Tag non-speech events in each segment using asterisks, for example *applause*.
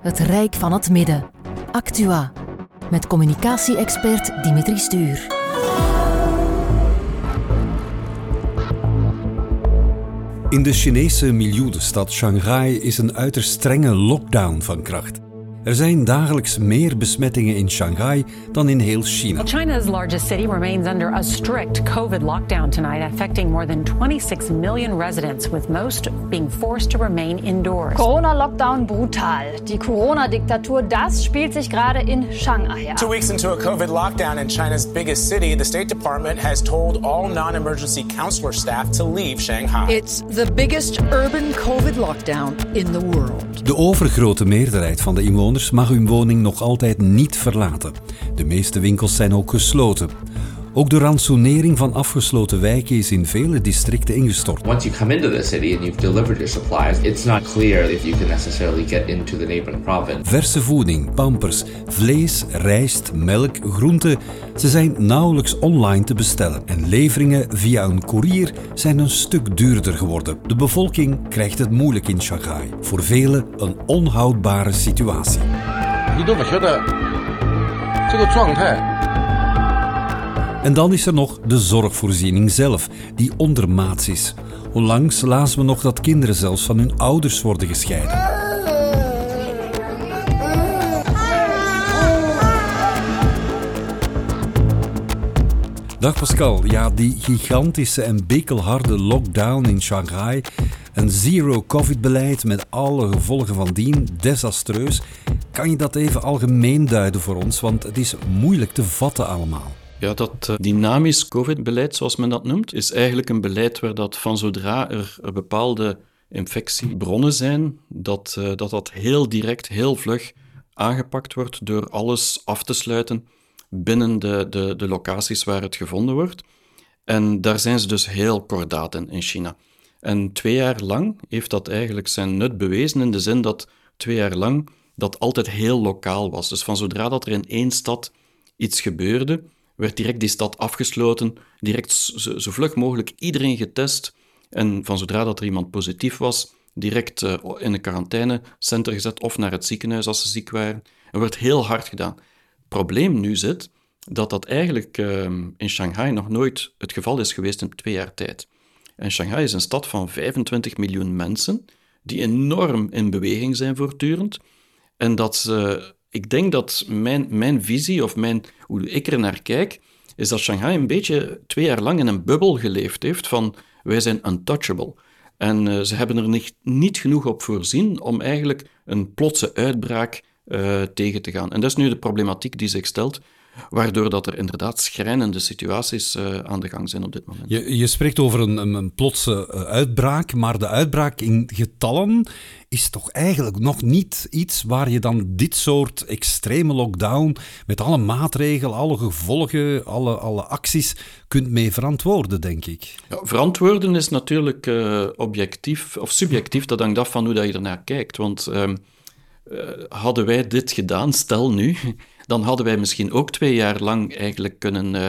Het Rijk van het Midden. Actua. Met communicatie-expert Dimitri Stuur. In de Chinese miljoenenstad Shanghai is een uiterst strenge lockdown van kracht. Er zijn dagelijks meer besmettingen in Shanghai dan in heel China. China's largest city remains under a strict COVID lockdown tonight, affecting more than 26 million residents, with most being forced to remain indoors. Corona-Lockdown brutal. Die Corona-Diktatur, das spielt sich gerade in Shanghai ab. Two weeks into a COVID lockdown in China's biggest city, the State Department has told all non emergency counselor staff to leave Shanghai. It's the biggest urban COVID lockdown in the world. De overgrote meerderheid van de inwoners mag hun woning nog altijd niet verlaten. De meeste winkels zijn ook gesloten. Ook de ransonering van afgesloten wijken is in vele districten ingestort. Once you come into the city and you've delivered your supplies, it's not clear if you can necessarily get into the neighboring province. Verse voeding, pampers, vlees, rijst, melk, groenten, ze zijn nauwelijks online te bestellen. En leveringen via een koerier zijn een stuk duurder geworden. De bevolking krijgt het moeilijk in Shanghai. Voor velen een onhoudbare situatie. 你都不觉得这个状态 En dan is er nog de zorgvoorziening zelf, die ondermaats is. Onlangs lazen we nog dat kinderen zelfs van hun ouders worden gescheiden. Dag Pascal, ja, die gigantische en bekelharde lockdown in Shanghai, een zero-covid-beleid met alle gevolgen van dien, desastreus. Kan je dat even algemeen duiden voor ons, want het is moeilijk te vatten allemaal. Ja, dat uh, dynamisch COVID-beleid, zoals men dat noemt, is eigenlijk een beleid waar dat van zodra er, bepaalde infectiebronnen zijn, dat, uh, dat dat heel direct, heel vlug aangepakt wordt door alles af te sluiten binnen de, de, de locaties waar het gevonden wordt. En daar zijn ze dus heel kordaat in, in China. En twee jaar lang heeft dat eigenlijk zijn nut bewezen in de zin dat twee jaar lang dat altijd heel lokaal was. Dus van zodra dat er in één stad iets gebeurde, werd direct die stad afgesloten, direct zo, vlug mogelijk iedereen getest en van zodra dat er iemand positief was, direct uh, in een quarantainecenter gezet of naar het ziekenhuis als ze ziek waren. Er werd heel hard gedaan. Het probleem nu zit dat dat eigenlijk uh, in Shanghai nog nooit het geval is geweest in twee jaar tijd. En Shanghai is een stad van 25 miljoen mensen die enorm in beweging zijn voortdurend en dat ze ik denk dat mijn, visie of mijn, hoe ik er naar kijk, is dat Shanghai een beetje twee jaar lang in een bubbel geleefd heeft van wij zijn untouchable. En uh, ze hebben er niet, niet, genoeg op voorzien om eigenlijk een plotse uitbraak uh, tegen te gaan. En dat is nu de problematiek die zich stelt waardoor dat er inderdaad schrijnende situaties uh, aan de gang zijn op dit moment. Je, je spreekt over een, een, een plotse uh, uitbraak, maar de uitbraak in getallen is toch eigenlijk nog niet iets waar je dan dit soort extreme lockdown met alle maatregelen, alle gevolgen, alle, alle acties kunt mee verantwoorden, denk ik. Ja, verantwoorden is natuurlijk uh, objectief of subjectief, dat hangt af van hoe dat je ernaar kijkt. Want ehm, hadden wij dit gedaan, stel nu, dan hadden wij misschien ook twee jaar lang eigenlijk kunnen, uh,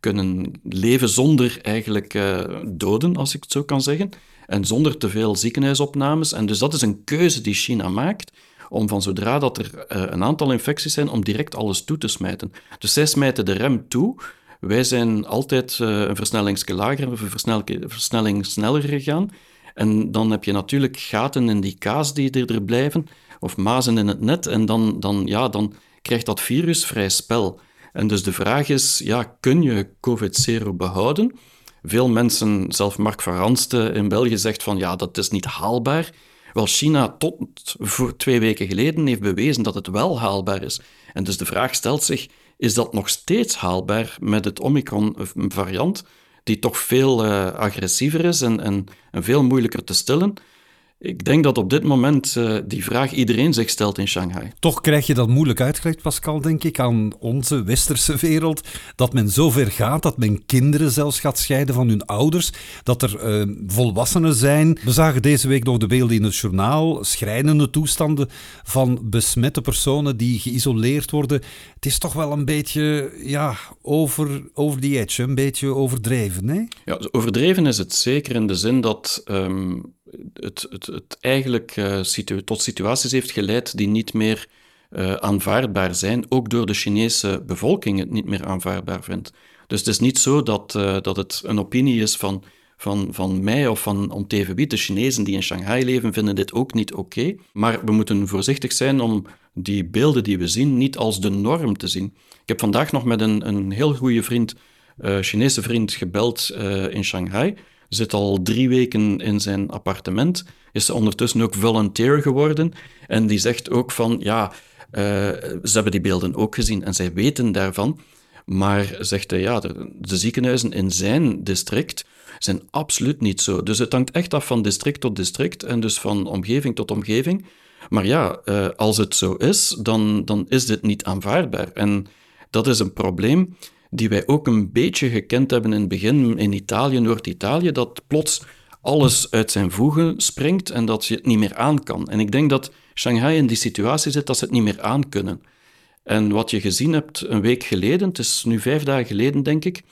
kunnen leven zonder eigenlijk uh, doden, als ik het zo kan zeggen, en zonder te veel ziekenhuisopnames. En dus dat is een keuze die China maakt, om van zodra dat er uh, een aantal infecties zijn, om direct alles toe te smijten. Dus zij smijten de rem toe. Wij zijn altijd een versnellingsje lager, een versnelling sneller gegaan. En dan heb je natuurlijk gaten in die kaas die er blijven, of mazen in het net, en dan, dan, ja, dan krijgt dat virus vrij spel. En dus de vraag is, ja, kun je COVID-0 behouden? Veel mensen, zelf Mark van Ransten in België zegt van ja, dat is niet haalbaar. Wel, China tot voor twee weken geleden heeft bewezen dat het wel haalbaar is. En dus de vraag stelt zich, is dat nog steeds haalbaar met het Omicron-variant, die toch veel uh, agressiever is en, en, en veel moeilijker te stillen? Ik denk dat op dit moment uh, die vraag iedereen zich stelt in Shanghai. Toch krijg je dat moeilijk uitgelegd, Pascal, denk ik, aan onze westerse wereld. Dat men zo ver gaat dat men kinderen zelfs gaat scheiden van hun ouders. Dat er uh, volwassenen zijn. We zagen deze week nog de beelden in het journaal. Schrijnende toestanden van besmette personen die geïsoleerd worden. Het is toch wel een beetje ja, over, over the edge, een beetje overdreven. Hè? Ja, overdreven is het zeker in de zin dat. Um, het, het, het eigenlijk uh, situ tot situaties heeft geleid die niet meer uh, aanvaardbaar zijn, ook door de Chinese bevolking het niet meer aanvaardbaar vindt. Dus het is niet zo dat, uh, dat het een opinie is van, van, van mij of van om De Chinezen die in Shanghai leven vinden dit ook niet oké. Maar we moeten voorzichtig zijn om die beelden die we zien niet als de norm te zien. Ik heb vandaag nog met een, een heel goede vriend, Chinese vriend, gebeld in Shanghai zit al drie weken in zijn appartement, is ondertussen ook volunteer geworden. En die zegt ook van, ja, uh, ze hebben die beelden ook gezien en zij weten daarvan. Maar zegt hij, ja, de, ziekenhuizen in zijn district zijn absoluut niet zo. Dus het hangt echt af van district tot district en dus van omgeving tot omgeving. Maar ja, uh, als het zo is, dan, dan is dit niet aanvaardbaar. En dat is een probleem die wij ook een beetje gekend hebben in het begin in Italië, Noord-Italië, dat plots alles uit zijn voegen springt en dat je het niet meer aan kan. En ik denk dat Shanghai in die situatie zit dat ze het niet meer aan kunnen. En wat je gezien hebt een week geleden, het is nu vijf dagen geleden denk ik,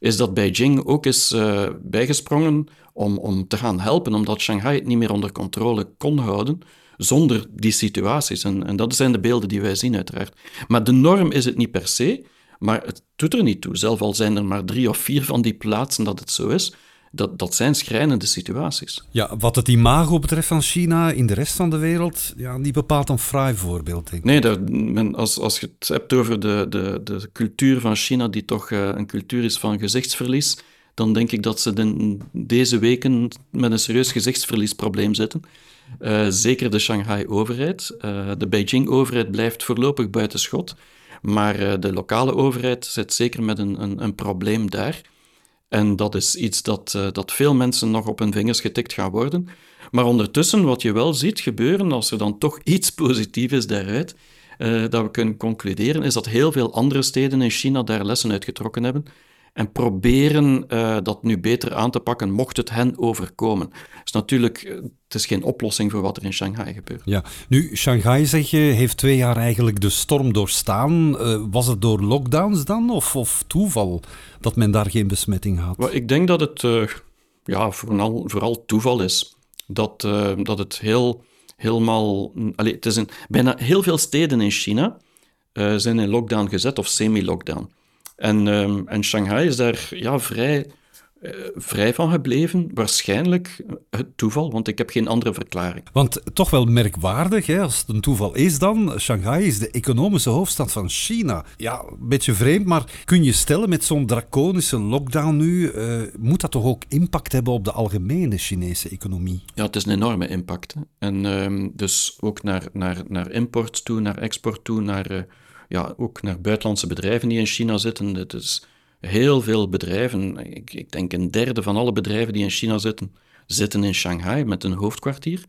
is dat Beijing ook is uh, bijgesprongen om, om te gaan helpen, omdat Shanghai het niet meer onder controle kon houden zonder die situaties. En, en dat zijn de beelden die wij zien, uiteraard. Maar de norm is het niet per se. Maar het doet er niet toe. Zelf al zijn er maar drie of vier van die plaatsen dat het zo is. Dat, dat zijn schrijnende situaties. Ja, wat het imago betreft van China in de rest van de wereld, ja, niet bepaald een fraai voorbeeld, denk ik. Nee, daar, men, als, als je het hebt over de, de, de cultuur van China, die toch uh, een cultuur is van gezichtsverlies, dan denk ik dat ze de, deze weken met een serieus gezichtsverliesprobleem zitten. Uh, zeker de Shanghai-overheid. Uh, de Beijing-overheid blijft voorlopig buiten schot. Maar uh, de lokale overheid zit zeker met een, een, een, probleem daar. En dat is iets dat, uh, dat veel mensen nog op hun vingers getikt gaan worden. Maar ondertussen, wat je wel ziet gebeuren, als er dan toch iets positiefs is daaruit, uh, dat we kunnen concluderen, is dat heel veel andere steden in China daar lessen uit getrokken hebben en proberen uh, dat nu beter aan te pakken, mocht het hen overkomen. Dus natuurlijk, eh, het is geen oplossing voor wat er in Shanghai gebeurt. Ja, nu, Shanghai, zeg je, heeft twee jaar eigenlijk de storm doorstaan. Uh, was het door lockdowns dan, of, of toeval dat men daar geen besmetting had? Well, ik denk dat het uh, ja, vooral, vooral toeval is. Dat, dat het heel, helemaal... Allez, het is een, bijna heel veel steden in China zijn in lockdown gezet, of semi-lockdown. En, um, en Shanghai is daar ja, vrij, uh, vrij van gebleven. Waarschijnlijk het toeval, want ik heb geen andere verklaring. Want toch wel merkwaardig, hè, als het een toeval is dan. Shanghai is de economische hoofdstad van China. Ja, een beetje vreemd, maar kun je stellen met zo'n draconische lockdown nu, uh, moet dat toch ook impact hebben op de algemene Chinese economie? Ja, het is een enorme impact. Hè. En um, dus ook naar, naar, naar import toe, naar export toe, naar... Uh, ja, ook naar buitenlandse bedrijven die in China zitten. Het is heel veel bedrijven, ik, ik, denk een derde van alle bedrijven die in China zitten, zitten in Shanghai met een hoofdkwartier.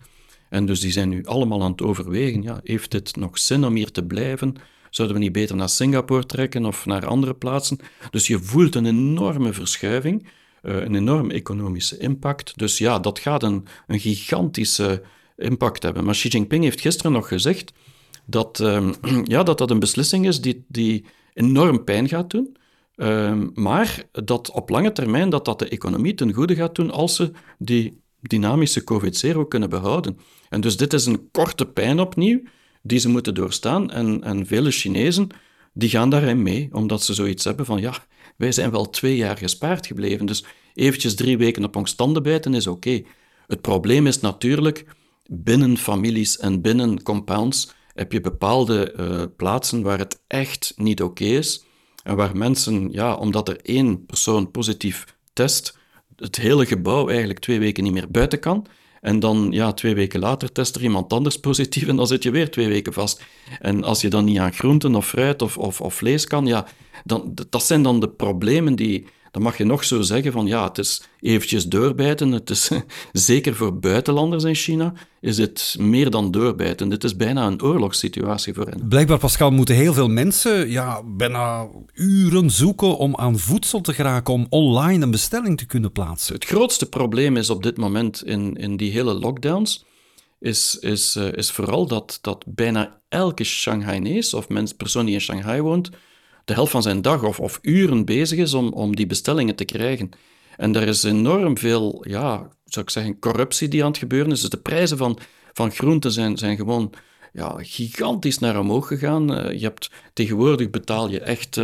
En dus die zijn nu allemaal aan het overwegen, ja, heeft het nog zin om hier te blijven? Zouden we niet beter naar Singapore trekken of naar andere plaatsen? Dus je voelt een enorme verschuiving, uh, een enorme economische impact. Dus ja, dat gaat een, een gigantische impact hebben. Maar Xi Jinping heeft gisteren nog gezegd dat, um, *clears throat* ja, dat dat een beslissing is die, die enorm pijn gaat doen. Um, maar dat op lange termijn dat dat de economie ten goede gaat doen als ze die dynamische COVID-0 kunnen behouden. En dus dit is een korte pijn opnieuw die ze moeten doorstaan. En, en vele Chinezen die gaan daarin mee, omdat ze zoiets hebben van ja, wij zijn wel twee jaar gespaard gebleven, dus eventjes drie weken op ons bijten is oké. Het probleem is natuurlijk binnen families en binnen compounds heb je bepaalde uh, plaatsen waar het echt niet oké is. En waar mensen, ja, omdat er één persoon positief test, het hele gebouw eigenlijk twee weken niet meer buiten kan. En dan, ja, twee weken later test er iemand anders positief en dan zit je weer twee weken vast. En als je dan niet aan groenten of fruit of, of, of vlees kan, ja, dan, dat zijn dan de problemen die, dan mag je nog zo zeggen van ja, het is eventjes doorbijten. Het is *laughs* zeker voor buitenlanders in China is het meer dan doorbijten. Dit is bijna een oorlogssituatie voor hen. Blijkbaar, Pascal, moeten heel veel mensen ja, bijna uren zoeken om aan voedsel te geraken, om online een bestelling te kunnen plaatsen. Het grootste probleem is op dit moment in, in die hele lockdowns, is, is, uh, is vooral dat, dat bijna elke Shanghainees of mens, persoon die in Shanghai woont, de helft van zijn dag of, of uren bezig is om, om die bestellingen te krijgen. En er is enorm veel, ja, zou ik zeggen, corruptie die aan het gebeuren is. Dus de prijzen van, van groenten zijn, zijn gewoon ja, gigantisch naar omhoog gegaan. je hebt, tegenwoordig betaal je echt,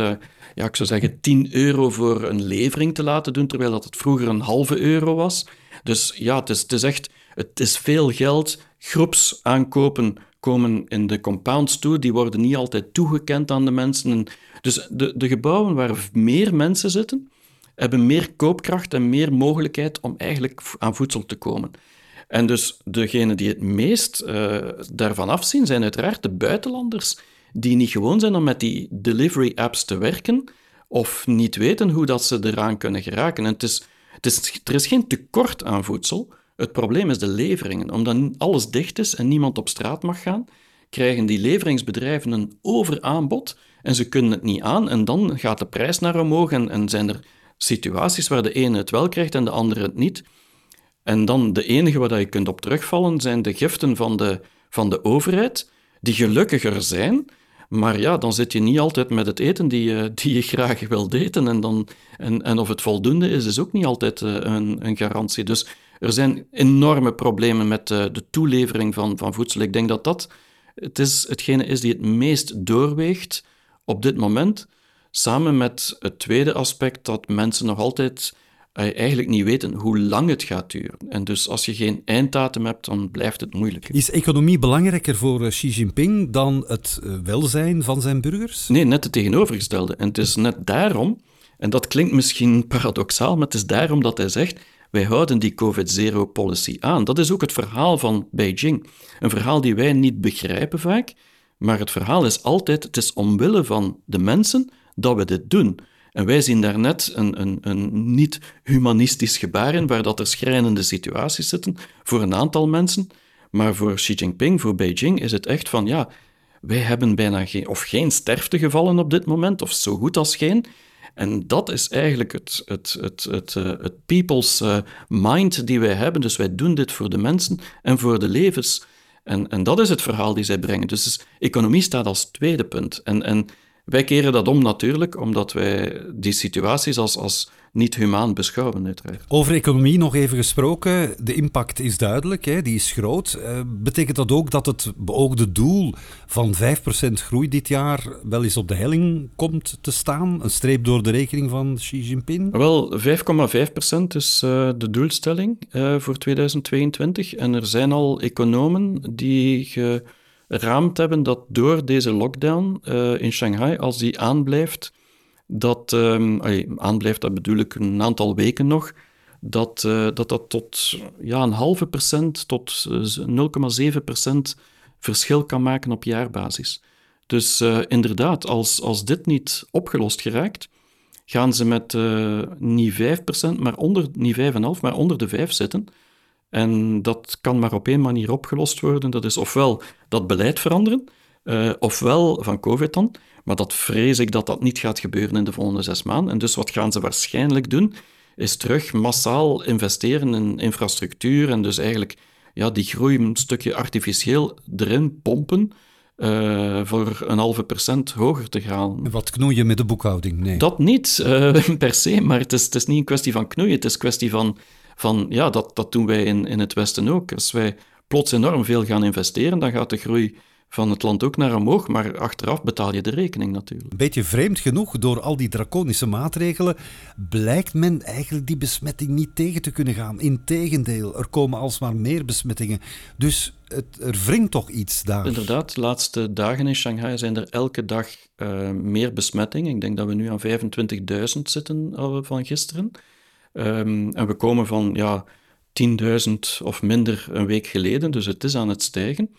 ja, ik zou zeggen, 10 euro voor een levering te laten doen, terwijl dat het vroeger een halve euro was. Dus ja, het is, het is echt, het is veel geld. Groepsaankopen komen in de compounds toe, die worden niet altijd toegekend aan de mensen. Dus de, de gebouwen waar meer mensen zitten, hebben meer koopkracht en meer mogelijkheid om eigenlijk aan voedsel te komen. En dus degenen die het meest uh, daarvan afzien, zijn uiteraard de buitenlanders, die niet gewoon zijn om met die delivery apps te werken, of niet weten hoe dat ze eraan kunnen geraken. En het is, het is, er is geen tekort aan voedsel, het probleem is de leveringen. Omdat alles dicht is en niemand op straat mag gaan, krijgen die leveringsbedrijven een overaanbod en ze kunnen het niet aan en dan gaat de prijs naar omhoog en, en zijn er situaties waar de ene het wel krijgt en de andere het niet. En dan de enige waar je kunt op terugvallen zijn de giften van de, van de overheid, die gelukkiger zijn, maar ja, dan zit je niet altijd met het eten die je, die je graag wilt eten. En, dan, en, en of het voldoende is, is ook niet altijd eh, een, een garantie. Dus er zijn enorme problemen met de, de toelevering van, van voedsel. Ik denk dat dat het is, hetgene is die het meest doorweegt op dit moment, samen met het tweede aspect dat mensen nog altijd eh, eigenlijk niet weten hoe lang het gaat duren. En dus als je geen einddatum hebt, dan blijft het moeilijk. Is economie belangrijker voor eh, Xi Jinping dan het eh, welzijn van zijn burgers? Nee, net het tegenovergestelde. En het is net daarom, en dat klinkt misschien *laughs* paradoxaal, maar het is daarom dat hij zegt wij houden die COVID-zero-policy aan. Dat is ook het verhaal van Beijing. Een verhaal die wij niet begrijpen vaak, maar het verhaal is altijd: het is omwille van de mensen dat we dit doen. En wij zien daar net een, een, een niet-humanistisch gebaar in, waar dat er schrijnende situaties zitten voor een aantal mensen. Maar voor Xi Jinping, voor Beijing, is het echt van ja, wij hebben bijna geen, of geen sterftegevallen op dit moment, of zo goed als geen. En dat is eigenlijk het, het, het, het, uh, het people's uh, mind die wij hebben. Dus wij doen dit voor de mensen en voor de levens. En, en dat is het verhaal die zij brengen. Dus, dus economie staat als tweede punt. En, en wij keren dat om natuurlijk, omdat wij die situaties als, als niet humaan beschouwen, uiteraard. Over economie nog even gesproken. De impact is duidelijk, hè, die is groot. Uh, betekent dat ook dat het beoogde doel van 5% groei dit jaar wel eens op de helling komt te staan? Een streep door de rekening van Xi Jinping? Wel, 5,5% is uh, de doelstelling uh, voor 2022. En er zijn al economen die geraamd hebben dat door deze lockdown in Shanghai, als die aanblijft dat um, aanblijft, dat bedoel ik een aantal weken nog, dat uh, dat, dat tot ja, een halve procent tot 0,7 eh, procent verschil kan maken op jaarbasis. Dus inderdaad, als, als dit niet opgelost geraakt, gaan ze met niet 5%, maar onder, niet 5,5, maar onder de 5 zitten. En dat kan maar op één manier opgelost worden. Dat is ofwel dat beleid veranderen, uh, ofwel van COVID dan. Maar dat vrees ik dat dat niet gaat gebeuren in de volgende zes maanden. En dus wat gaan ze waarschijnlijk doen, is terug massaal investeren in infrastructuur en dus eigenlijk ja, die groei een stukje artificieel erin pompen. Uh, voor een halve procent hoger te gaan. Wat knoeien met de boekhouding? Nee. Dat niet uh, *laughs* per se, maar het is, het is niet een kwestie van knoeien. Het is een kwestie van, van ja, dat, dat doen wij in, in het Westen ook. Als wij plots enorm veel gaan investeren, dan gaat de groei van het land ook naar omhoog, maar achteraf betaal je de rekening natuurlijk. Een beetje vreemd genoeg, door al die draconische maatregelen, blijkt men eigenlijk die besmetting niet tegen te kunnen gaan. Integendeel, er komen alsmaar meer besmettingen. Dus het, er wringt toch iets daar. Inderdaad, de laatste dagen in Shanghai zijn er elke dag uh, meer besmettingen. Ik denk dat we nu aan 25.000 zitten van gisteren. Um, en we komen van ja, 10.000 of minder een week geleden, dus het is aan het stijgen.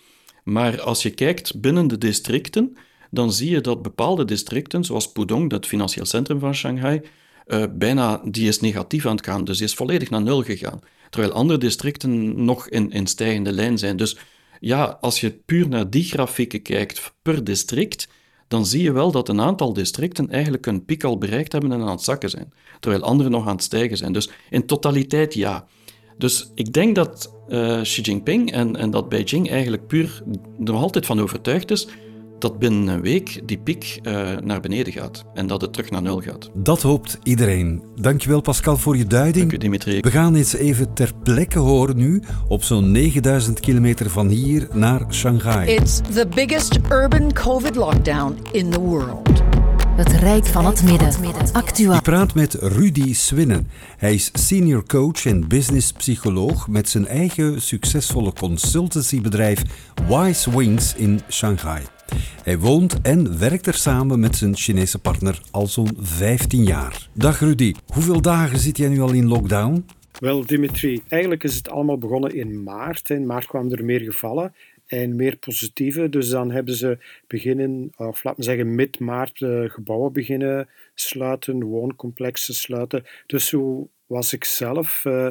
Maar als je kijkt binnen de districten, dan zie je dat bepaalde districten, zoals Pudong, dat financieel centrum van Shanghai, uh, bijna die is negatief aan het gaan. Dus die is volledig naar nul gegaan. Terwijl andere districten nog in, in stijgende lijn zijn. Dus ja, als je puur naar die grafieken kijkt per district, dan zie je wel dat een aantal districten eigenlijk een piek al bereikt hebben en aan het zakken zijn. Terwijl andere nog aan het stijgen zijn. Dus in totaliteit ja. Dus ik denk dat uh, Xi Jinping en, en dat Beijing eigenlijk puur er nog altijd van overtuigd is dat binnen een week die piek uh, naar beneden gaat en dat het terug naar nul gaat. Dat hoopt iedereen. Dankjewel Pascal voor je duiding. Dank u Dimitri. We gaan eens even ter plekke horen nu op zo'n 9000 kilometer van hier naar Shanghai. It's the biggest urban COVID lockdown in the world. Het Rijk van het Midden. Actua. Ik praat met Rudy Swinnen. Hij is senior coach en businesspsycholoog met zijn eigen succesvolle consultancybedrijf Wise Wings in Shanghai. Hij woont en werkt er samen met zijn Chinese partner al zo'n 15 jaar. Dag Rudy, hoeveel dagen zit jij nu al in lockdown? Wel, Dimitri, eigenlijk is het allemaal begonnen in maart. In maart kwamen er meer gevallen en meer positieve. Dus dan hebben ze beginnen, of laten we zeggen mid maart, gebouwen beginnen sluiten, wooncomplexen sluiten. Dus zo was ik zelf uh,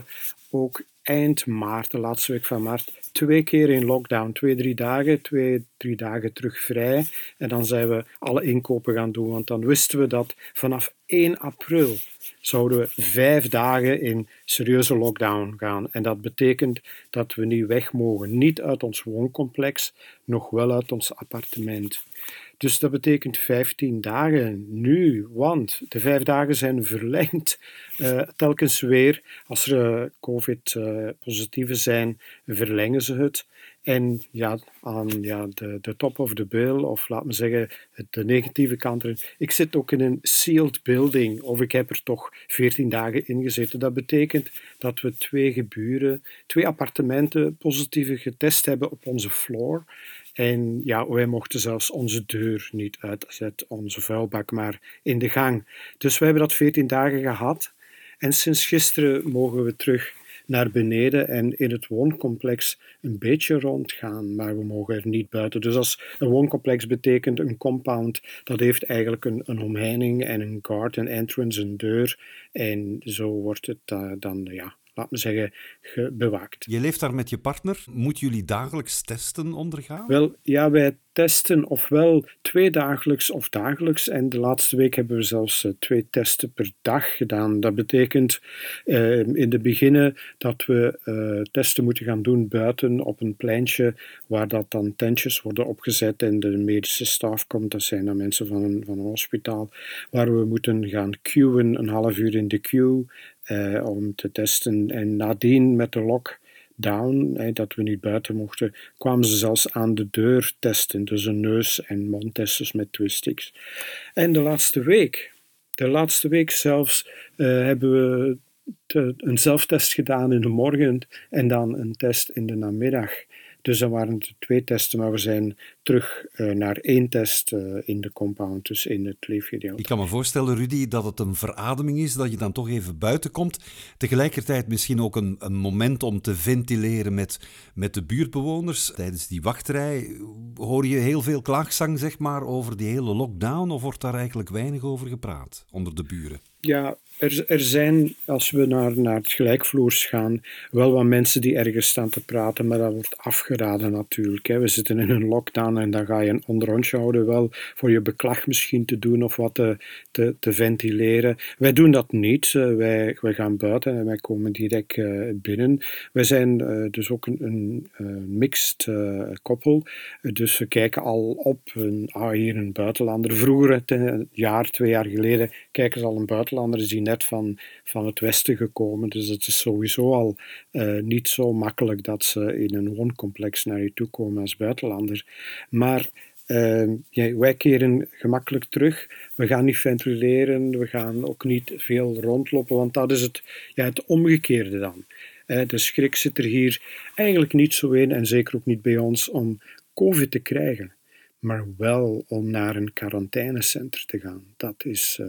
ook eind maart, de laatste week van maart, twee keer in lockdown. Twee, drie dagen, twee, drie dagen terug vrij. En dan zijn we alle inkopen gaan doen, want dan wisten we dat vanaf 1 april zouden we vijf dagen in serieuze lockdown gaan. En dat betekent dat we niet weg mogen. Niet uit ons wooncomplex, nog wel uit ons appartement. Dus dat betekent 15 dagen nu, want de vijf dagen zijn verlengd. Uh, telkens weer, als er uh, COVID-positieven zijn, verlengen ze het. En ja, aan ja, de, de top of the bill, of laat me zeggen, de negatieve kant erin. Ik zit ook in een sealed building, of ik heb er toch 14 dagen in gezeten. Dat betekent dat we twee geburen, twee appartementen positieve getest hebben op onze floor. En ja, wij mochten zelfs onze deur niet uitzetten, onze vuilbak, maar in de gang. Dus we hebben dat 14 dagen gehad. En sinds gisteren mogen we terug naar beneden en in het wooncomplex een beetje rondgaan, maar we mogen er niet buiten. Dus als een wooncomplex betekent een compound, dat heeft eigenlijk een, een omheining en een guard, entrance, een deur. En zo wordt het uh, dan, ja, laat me zeggen, bewaakt. Je leeft daar met je partner. Moeten jullie dagelijks testen ondergaan? Wel, ja, wij testen ofwel twee dagelijks of dagelijks. En de laatste week hebben we zelfs eh, twee testen per dag gedaan. Dat betekent uh, in de beginnen dat we uh, testen moeten gaan doen buiten op een pleintje waar dat dan tentjes worden opgezet en de medische staf komt. Dat zijn dan mensen van een, van een hospitaal. Waar we moeten gaan queuen, een half uur in de queue om te testen. En nadien met de lok down, hè, dat we niet buiten mochten, kwamen ze zelfs aan de deur testen. Dus een neus- en mondtesters met twistics. En de laatste week, de laatste week zelfs, uh, hebben we een zelftest gedaan in de morgen en dan een test in de namiddag. Dus dan waren het twee testen, maar we zijn terug uh, naar één test uh, in de compound, dus in het leefgedeelte. Ik kan me voorstellen, Rudy, dat het een verademing is, dat je dan toch even buiten komt. Tegelijkertijd misschien ook een, een moment om te ventileren met, met de buurtbewoners. Tijdens die wachtrij hoor je heel veel klaagzang zeg maar, over die hele lockdown, of wordt daar eigenlijk weinig over gepraat onder de buren? Ja, er, er zijn, als we naar, naar het gelijkvloers gaan, wel wat mensen die ergens staan te praten, maar dat wordt afgeraden natuurlijk. Hè. We zitten in een lockdown en dan ga je een onderrondje houden, wel voor je beklag misschien te doen of wat te, te, ventileren. Wij doen dat niet. Uh, wij, wij gaan buiten en wij komen direct uh, binnen. Wij zijn uh, dus ook een, een mixed koppel, dus we kijken al op een, ah, hier een buitenlander. Vroeger, een jaar, twee jaar geleden, kijken ze al een buitenlander, die van, van het Westen gekomen. Dus het is sowieso al uh, niet zo makkelijk dat ze in een wooncomplex naar je toe komen als buitenlander. Maar ja, wij keren gemakkelijk terug. We gaan niet ventileren, we gaan ook niet veel rondlopen, want dat is het, ja, het omgekeerde dan. Uh, de schrik zit er hier eigenlijk niet zo in, en zeker ook niet bij ons, om COVID te krijgen. Maar wel om naar een quarantainecentrum te gaan. Dat is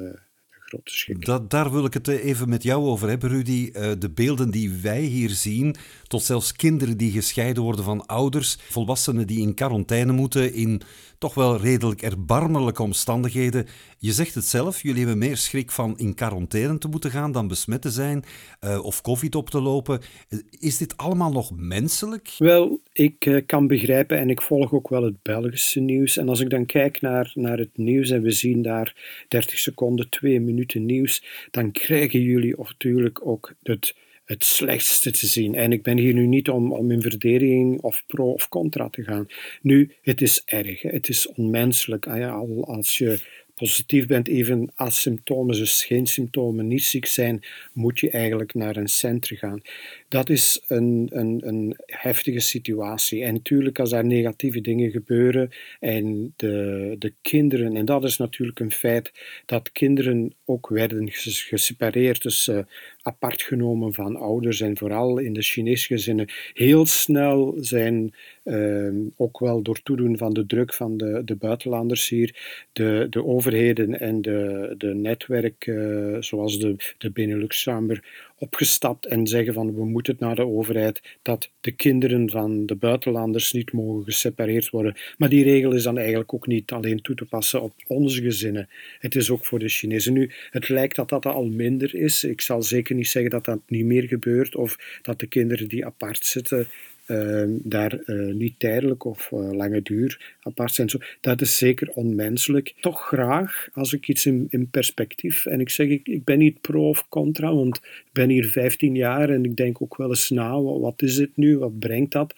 dat, daar wil ik het even met jou over hebben, Rudy. Uh, de beelden die wij hier zien, tot zelfs kinderen die gescheiden worden van ouders, volwassenen die in quarantaine moeten, in toch wel redelijk erbarmelijke omstandigheden. Je zegt het zelf, jullie hebben meer schrik van in quarantaine te moeten gaan dan besmet te zijn uh, of covid op te lopen. Is dit allemaal nog menselijk? Wel, ik uh, kan begrijpen en ik volg ook wel het Belgische nieuws. En als ik dan kijk naar, naar het nieuws en we zien daar 30 seconden, 2 minuten nieuws, dan krijgen jullie natuurlijk ook het het slechtste te zien. En ik ben hier nu niet om, om in verdediging of pro of contra te gaan. Nu, het is erg, het is onmenselijk. Ah als je positief bent, even als symptomen, dus geen symptomen, niet ziek zijn, moet je eigenlijk naar een centrum gaan. Dat is een, een, een heftige situatie. En natuurlijk, als er negatieve dingen gebeuren en de, de kinderen, en dat is natuurlijk een feit, dat kinderen ook werden gesepareerd, dus uh, apart genomen van ouders en vooral in de Chinese gezinnen heel snel zijn, uh, ook wel door toedoen van de druk van de, de buitenlanders hier, de, de overheden en de, de netwerken, uh, zoals de, de Benelux-Chamber, opgestapt en zeggen van we moeten naar de overheid dat de kinderen van de buitenlanders niet mogen gesepareerd worden. Maar die regel is dan eigenlijk ook niet alleen toe te passen op onze gezinnen. Het is ook voor de Chinezen. Nu, het lijkt dat dat al minder is. Ik zal zeker niet zeggen dat dat niet meer gebeurt of dat de kinderen die apart zitten daar uh, niet tijdelijk of uh, lange duur apart zijn. Zo, dat is zeker onmenselijk. Toch graag, als ik iets in, in perspectief, en ik zeg, ik, ik ben niet pro of contra, want ik ben hier 15 jaar en ik denk ook wel eens na, wat is dit nu, wat brengt dat?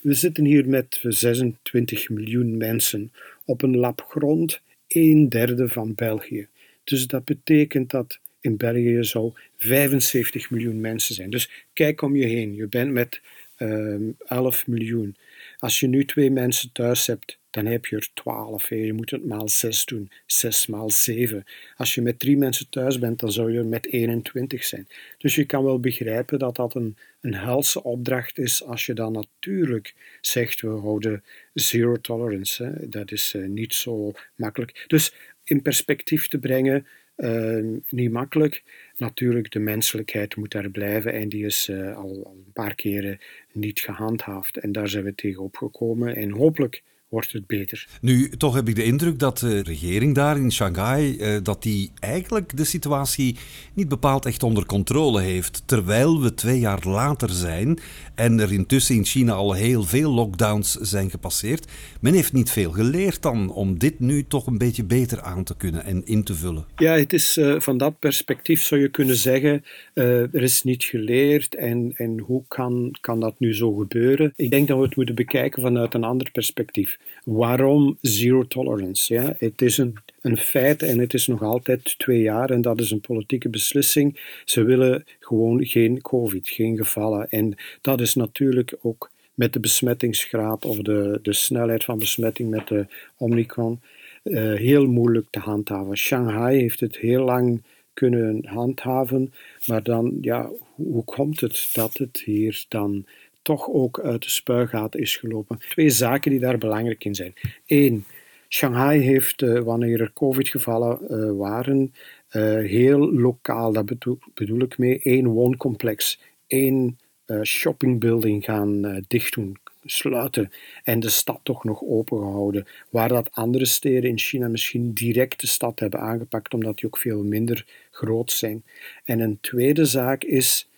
We zitten hier met 26 miljoen mensen op een lap grond, een derde van België. Dus dat betekent dat in België zo 75 miljoen mensen zijn. Dus kijk om je heen. Je bent met 11 ehm, miljoen. Als je nu twee mensen thuis hebt, dan heb je er 12. Je moet het maal 6 doen. 6 maal 7. Als je met drie mensen thuis bent, dan zou je met 21 zijn. Dus je kan wel begrijpen dat dat een, een helse opdracht is als je dan natuurlijk zegt, we houden zero tolerance. Dat is uh, niet zo makkelijk. Dus in perspectief te brengen, uh, niet makkelijk. Natuurlijk, de menselijkheid moet daar blijven en die is uh, al, al, een paar keren niet gehandhaafd. En daar zijn we tegen opgekomen en hopelijk wordt het beter. Nu, toch heb ik de indruk dat de regering daar in Shanghai, eh, dat die eigenlijk de situatie niet bepaald echt onder controle heeft. Terwijl we twee jaar later zijn en er intussen in China al heel veel lockdowns zijn gepasseerd. Men heeft niet veel geleerd dan om dit nu toch een beetje beter aan te kunnen en in te vullen. Ja, het is uh, van dat perspectief zou je kunnen zeggen, uh, er is niet geleerd en, en hoe kan, kan dat nu zo gebeuren? Ik denk dat we het moeten bekijken vanuit een ander perspectief. Waarom zero tolerance? Ja? Het is een, een feit en het is nog altijd twee jaar en dat is een politieke beslissing. Ze willen gewoon geen COVID, geen gevallen. En dat is natuurlijk ook met de besmettingsgraad of de, de snelheid van besmetting met de Omicron uh, heel moeilijk te handhaven. Shanghai heeft het heel lang kunnen handhaven, maar dan, ja, hoe komt het dat het hier dan toch ook uit de spuigaat is gelopen. Twee zaken die daar belangrijk in zijn. Eén, Shanghai heeft, uh, wanneer er COVID-gevallen uh, waren, uh, heel lokaal, dat bedoel, ik mee, één wooncomplex, één shoppingbuilding gaan dichtdoen, sluiten en de stad toch nog open gehouden. Waar dat andere steden in China misschien direct de stad hebben aangepakt, omdat die ook veel minder groot zijn. En een tweede zaak is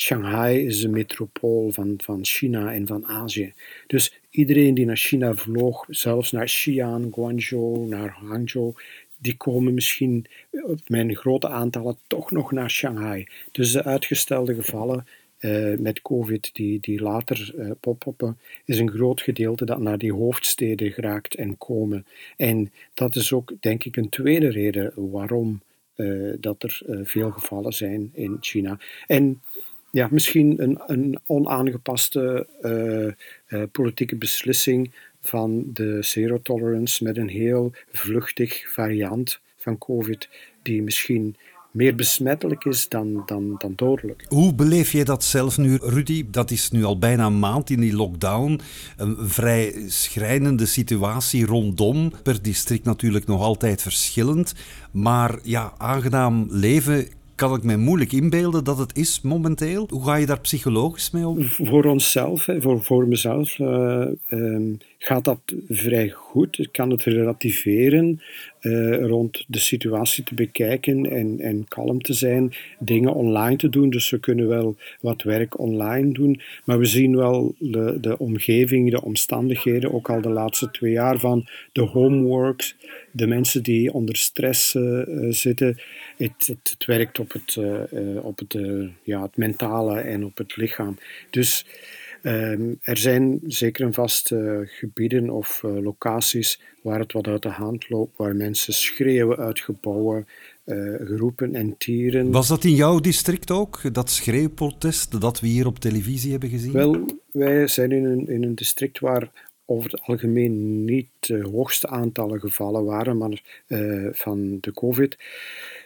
Shanghai is de metropool van, van China en van Azië. Dus iedereen die naar China vloog, zelfs naar Xi'an, Guangzhou, naar Hangzhou, die komen misschien een grote aantallen toch nog naar Shanghai. Dus de uitgestelde gevallen uh, met COVID die, die later uh, pop-uppen, is een groot gedeelte dat naar die hoofdsteden geraakt en komen. En dat is ook, denk ik, een tweede reden waarom uh, dat er veel gevallen zijn in China. En ja, misschien een, een onaangepaste uh, uh, politieke beslissing van de zero tolerance met een heel vluchtig variant van COVID, die misschien meer besmettelijk is dan, dan, dan dodelijk. Hoe beleef jij dat zelf nu, Rudy? Dat is nu al bijna een maand in die lockdown. Een vrij schrijnende situatie rondom. Per district natuurlijk nog altijd verschillend. Maar ja, aangenaam leven kan ik mij moeilijk inbeelden dat het is momenteel. Hoe ga je daar psychologisch mee om? Voor onszelf, voor, voor mezelf, uh, gaat dat vrij goed. Ik kan het relativeren uh, rond de situatie te bekijken en, en kalm te zijn, dingen online te doen. Dus we kunnen wel wat werk online doen, maar we zien wel de, de omgeving, de omstandigheden, ook al de laatste twee jaar van de homeworks, de mensen die onder stress uh, zitten. Het, het, werkt op het, op het, ja, het mentale en op het lichaam. Dus Ehm, er zijn zeker en vast uh, gebieden of uh, locaties waar het wat uit de hand loopt, waar mensen schreeuwen uit gebouwen, uh, geroepen en tieren. Was dat in jouw district ook, dat schreeuwprotest dat we hier op televisie hebben gezien? Wel, wij zijn in een, in een district waar over het algemeen niet de hoogste aantallen gevallen waren maar, van de COVID.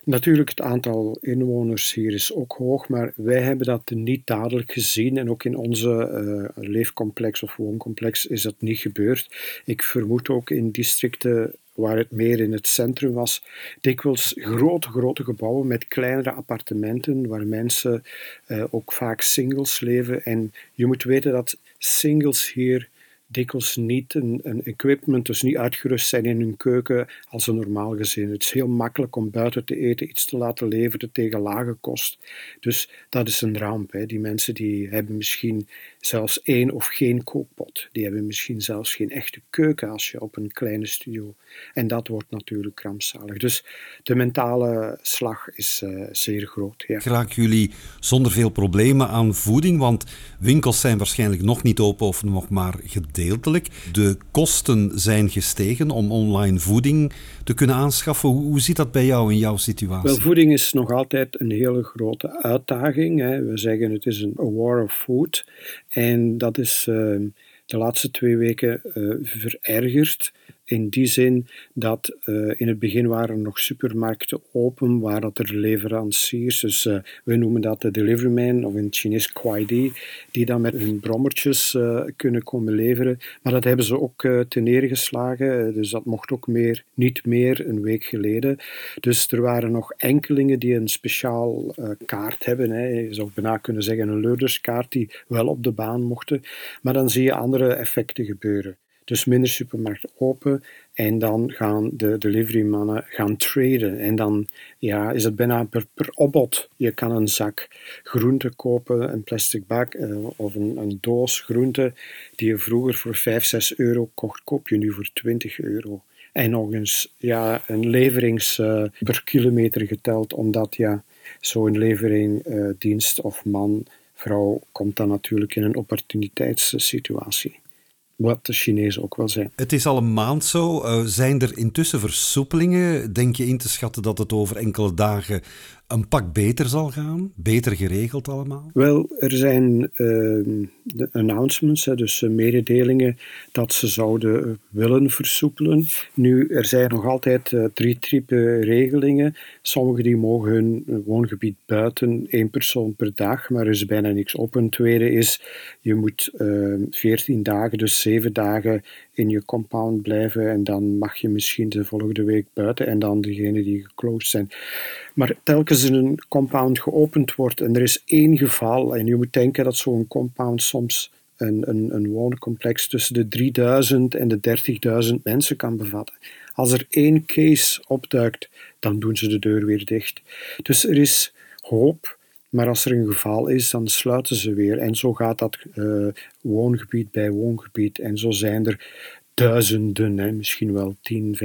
Natuurlijk, het aantal inwoners hier is ook hoog, maar wij hebben dat niet dadelijk gezien. En ook in onze uh, leefcomplex of wooncomplex is dat niet gebeurd. Ik vermoed ook in districten waar het meer in het centrum was, dikwijls grote, grote gebouwen met kleinere appartementen, waar mensen uh, ook vaak singles leven. En je moet weten dat singles hier dikwijls niet een, een, equipment, dus niet uitgerust zijn in hun keuken als een normaal gezin. Het is heel makkelijk om buiten te eten, iets te laten leveren tegen lage kost. Dus dat is een ramp. Hè. Die mensen die hebben misschien zelfs één of geen kookpot. Die hebben misschien zelfs geen echte keuken als je op een kleine studio. En dat wordt natuurlijk rampzalig. Dus de mentale slag is uh, zeer groot. Ja. Jullie zonder veel problemen aan voeding? Want winkels zijn waarschijnlijk nog niet open of nog maar De kosten zijn gestegen om online voeding te kunnen aanschaffen. Hoe, ziet dat bij jou in jouw situatie? Wel, voeding is nog altijd een hele grote uitdaging. Hè. We zeggen het is een war of food. En dat is uh, de laatste twee weken uh, verergerd. In die zin dat uh, in het begin waren er nog supermarkten open, waar dat er leveranciers, dus uh, we noemen dat de deliveryman of in het Chinees Kuaidi, die dan met hun brommertjes uh, kunnen komen leveren. Maar dat hebben ze ook ten neergeslagen, dus dat mocht ook meer, niet meer een week geleden. Dus er waren nog enkelingen die een speciaal kaart hebben, hè. je zou bijna kunnen zeggen een leurderskaart, die wel op de baan mochten. Maar dan zie je andere effecten gebeuren. Dus minder supermarkten open en dan gaan de deliverymannen gaan traden. En dan ja, is het bijna per, per opbod. Je kan een zak groente kopen, een plastic bak uh, of een, een, doos groente die je vroeger voor 5, 6 euro kocht, koop je nu voor 20 euro. En nog eens ja, een leverings uh, per kilometer geteld, omdat ja, zo'n leveringdienst uh, of man, vrouw komt dan natuurlijk in een opportuniteitssituatie wat de Chinezen ook wel zijn. Het is al een maand zo. Uh, zijn er intussen versoepelingen? Denk je in te schatten dat het over enkele dagen een pak beter zal gaan? Beter geregeld allemaal? Wel, er zijn uh, announcements, hè, dus uh, mededelingen dat ze zouden willen versoepelen. Nu, er zijn nog altijd uh, drie regelingen. Sommige die mogen hun woongebied buiten, één persoon per dag, maar er is bijna niks op. Een tweede is, je moet 14 dagen, dus 7 dagen in je compound blijven en dan mag je misschien de volgende week buiten en dan degenen die geclosed zijn. Maar telkens een compound geopend wordt en er is één geval, en je moet denken dat zo'n compound soms een, een, een wooncomplex tussen de 3000 en de 30.000 mensen kan bevatten. Als er één case opduikt, dan doen ze de deur weer dicht. Dus er is hoop. Maar als er een geval is, dan sluiten ze weer. En zo gaat dat uh, woongebied bij woongebied. En zo zijn er duizenden, hè, misschien wel 10,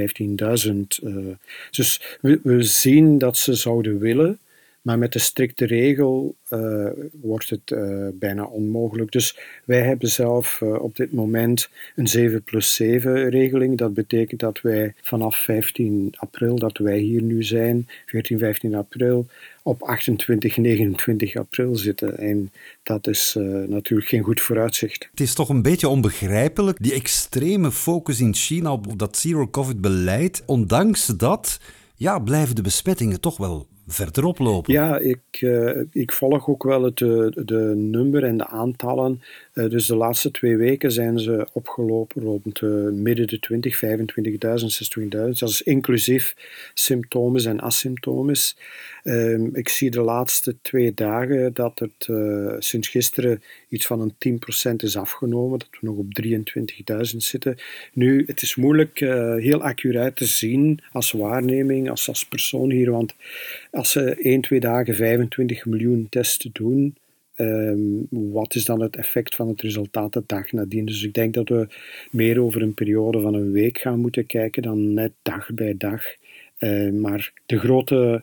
15.000. Uh, dus we, zien dat ze zouden willen, maar met de strikte regel uh, wordt het bijna onmogelijk. Dus wij hebben zelf op dit moment een 7 plus 7 regeling. Dat betekent dat wij vanaf 15 april, dat wij hier nu zijn, 14, 15 april, op 28, 29 april zitten. En dat is natuurlijk geen goed vooruitzicht. Het is toch een beetje onbegrijpelijk, die extreme focus in China op dat zero-covid-beleid. Ondanks dat ja, blijven de besmettingen toch wel verder oplopen. Ja, ik, uh, ik volg ook wel het de, de nummer en de aantallen Uh, dus de laatste twee weken zijn ze opgelopen rond uh, midden de 20, 25.000, 60.000. Dat is inclusief symptomen en asymptomen. Um, ik zie de laatste twee dagen dat het uh, sinds gisteren iets van een 10% is afgenomen, dat we nog op 23.000 zitten. Nu, het is moeilijk heel accuraat te zien als waarneming, als, als persoon hier, want als ze 1, 2 dagen 25 miljoen testen doen, Um, wat is dan het effect van het resultaat de dag nadien? Dus ik denk dat we meer over een periode van een week gaan moeten kijken dan net dag bij dag. Uh, maar de grote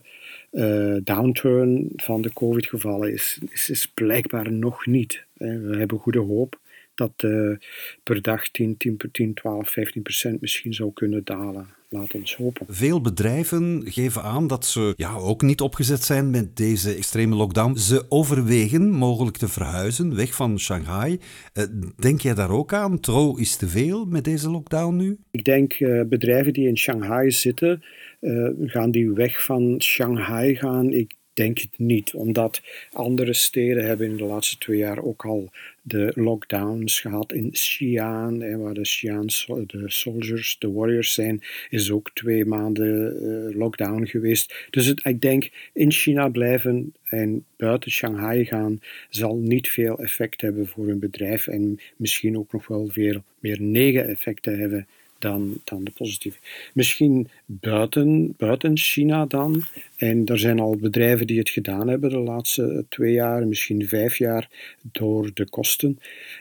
uh, downturn van de COVID-gevallen is, is, is, blijkbaar nog niet. We hebben goede hoop dat uh, per dag 10, 10, 10, 12, 15 procent misschien zou kunnen dalen. Laat ons hopen. Veel bedrijven geven aan dat ze ja, ook niet opgezet zijn met deze extreme lockdown. Ze overwegen mogelijk te verhuizen weg van Shanghai. Uh, denk jij daar ook aan? Trouw is te veel met deze lockdown nu? Ik denk uh, bedrijven die in Shanghai zitten, uh, gaan die weg van Shanghai gaan. Ik denk het niet, omdat andere steden hebben in de laatste twee jaar ook al de lockdowns gehad. In Xi'an, waar de Xi'an de soldiers, de warriors zijn, is ook twee maanden uh, lockdown geweest. Dus het, ik denk in China blijven en buiten Shanghai gaan zal niet veel effect hebben voor een bedrijf en misschien ook nog wel veel meer neveneffecten hebben dan, dan de positieve. Misschien buiten, buiten China dan. En er zijn al bedrijven die het gedaan hebben de laatste twee jaar, misschien vijf jaar, door de kosten.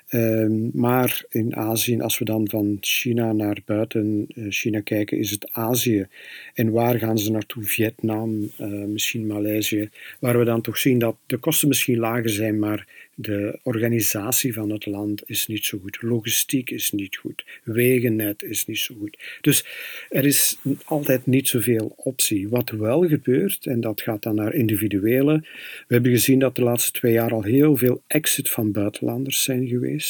Um, maar in Azië, als we dan van China naar buiten uh, China kijken, is het Azië. En waar gaan ze naartoe? Vietnam, uh, misschien Maleisië. Waar we dan toch zien dat de kosten misschien lager zijn, maar de organisatie van het land is niet zo goed. Logistiek is niet goed. Wegennet is niet zo goed. Dus er is altijd niet zoveel optie. Wat wel gebeurt, en dat gaat dan naar individuele. We hebben gezien dat de laatste twee jaar al heel veel exit van buitenlanders zijn geweest.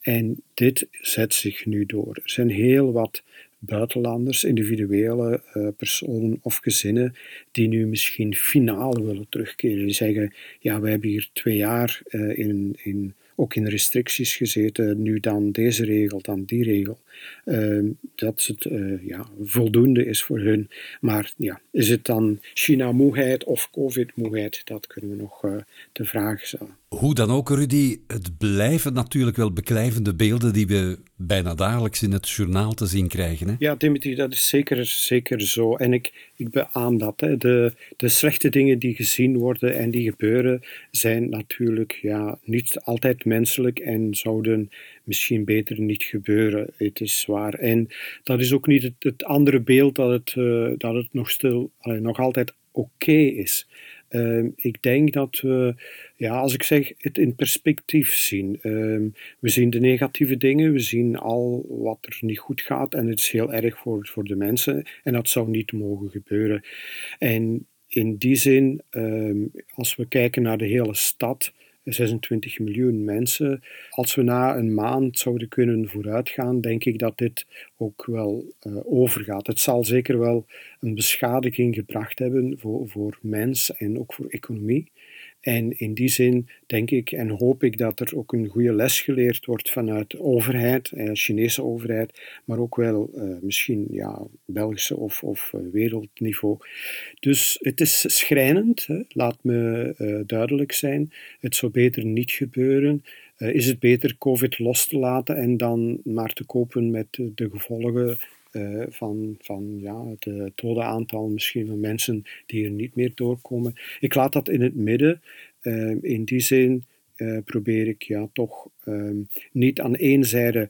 En dit zet zich nu door. Er zijn heel wat buitenlanders, individuele uh, personen of gezinnen, die nu misschien finaal willen terugkeren. Die zeggen, ja, we hebben hier twee jaar uh, in, in ook in restricties gezeten, nu dan deze regel, dan die regel. Uh, dat het uh, ja, voldoende is voor hun. Maar ja, is het dan China-moeheid of COVID-moeheid? Dat kunnen we nog uh, de vraag stellen. Hoe dan ook, Rudy, het blijven natuurlijk wel beklijvende beelden die we bijna dagelijks in het journaal te zien krijgen. Hè? Ja, Dimitri, dat is zeker, zeker zo. En ik, ik beaam dat. Hè. De, de slechte dingen die gezien worden en die gebeuren, zijn natuurlijk ja, niet altijd menselijk en zouden misschien beter niet gebeuren. Het is zwaar. En dat is ook niet het, het andere beeld dat het, uh, dat het nog, stil, nog altijd oké is. Uh, ik denk dat we, ja, als ik zeg, het in perspectief zien. Ehm, we zien de negatieve dingen, we zien al wat er niet goed gaat en het is heel erg voor, voor de mensen en dat zou niet mogen gebeuren. En in die zin, ehm, als we kijken naar de hele stad, 26 miljoen mensen. Als we na een maand zouden kunnen vooruitgaan, denk ik dat dit ook wel uh, overgaat. Het zal zeker wel een beschadiging gebracht hebben voor, voor mens en ook voor economie. En in die zin denk ik en hoop ik dat er ook een goede les geleerd wordt vanuit de overheid, eh, Chinese overheid, maar ook wel eh, misschien ja, Belgische of, of eh, wereldniveau. Dus het is schrijnend, hè? laat me duidelijk zijn. Het zou beter niet gebeuren. Is het beter COVID los te laten en dan maar te kopen met de gevolgen uh, van, van ja, het dodenaantal misschien van mensen die er niet meer doorkomen. Ik laat dat in het midden. Uh, in die zin uh, probeer ik ja, toch ehm, niet aan één zijde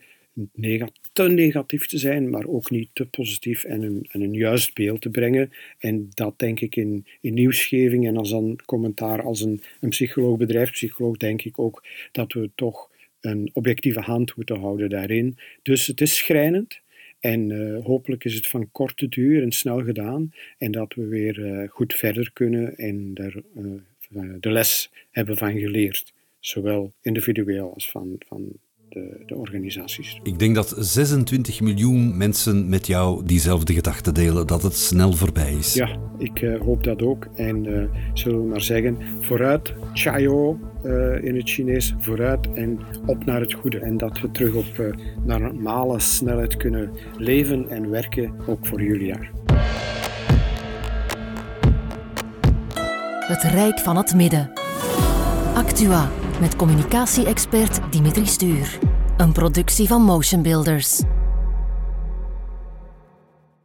te negatief te zijn, maar ook niet te positief en een, en een juist beeld te brengen. En dat denk ik in, in nieuwsgeving en als een commentaar als een, een psycholoog, bedrijfspsycholoog, denk ik ook dat we toch een objectieve hand moeten houden daarin. Dus het is schrijnend. En uh, hopelijk is het van korte duur en snel gedaan. En dat we weer uh, goed verder kunnen en er uh, de les hebben van geleerd. Zowel individueel als van, van de, de organisaties. Ik denk dat 26 miljoen mensen met jou diezelfde gedachten delen, dat het snel voorbij is. Ja, ik uh, hoop dat ook. En uh, zullen we maar zeggen, vooruit, Chayo uh, in het Chinees, vooruit en op naar het goede. En dat we terug op normale snelheid kunnen leven en werken, ook voor jullie jaar. Het Rijk van het Midden. Actua met communicatie-expert Dimitri Stuur. Een productie van Motion Builders.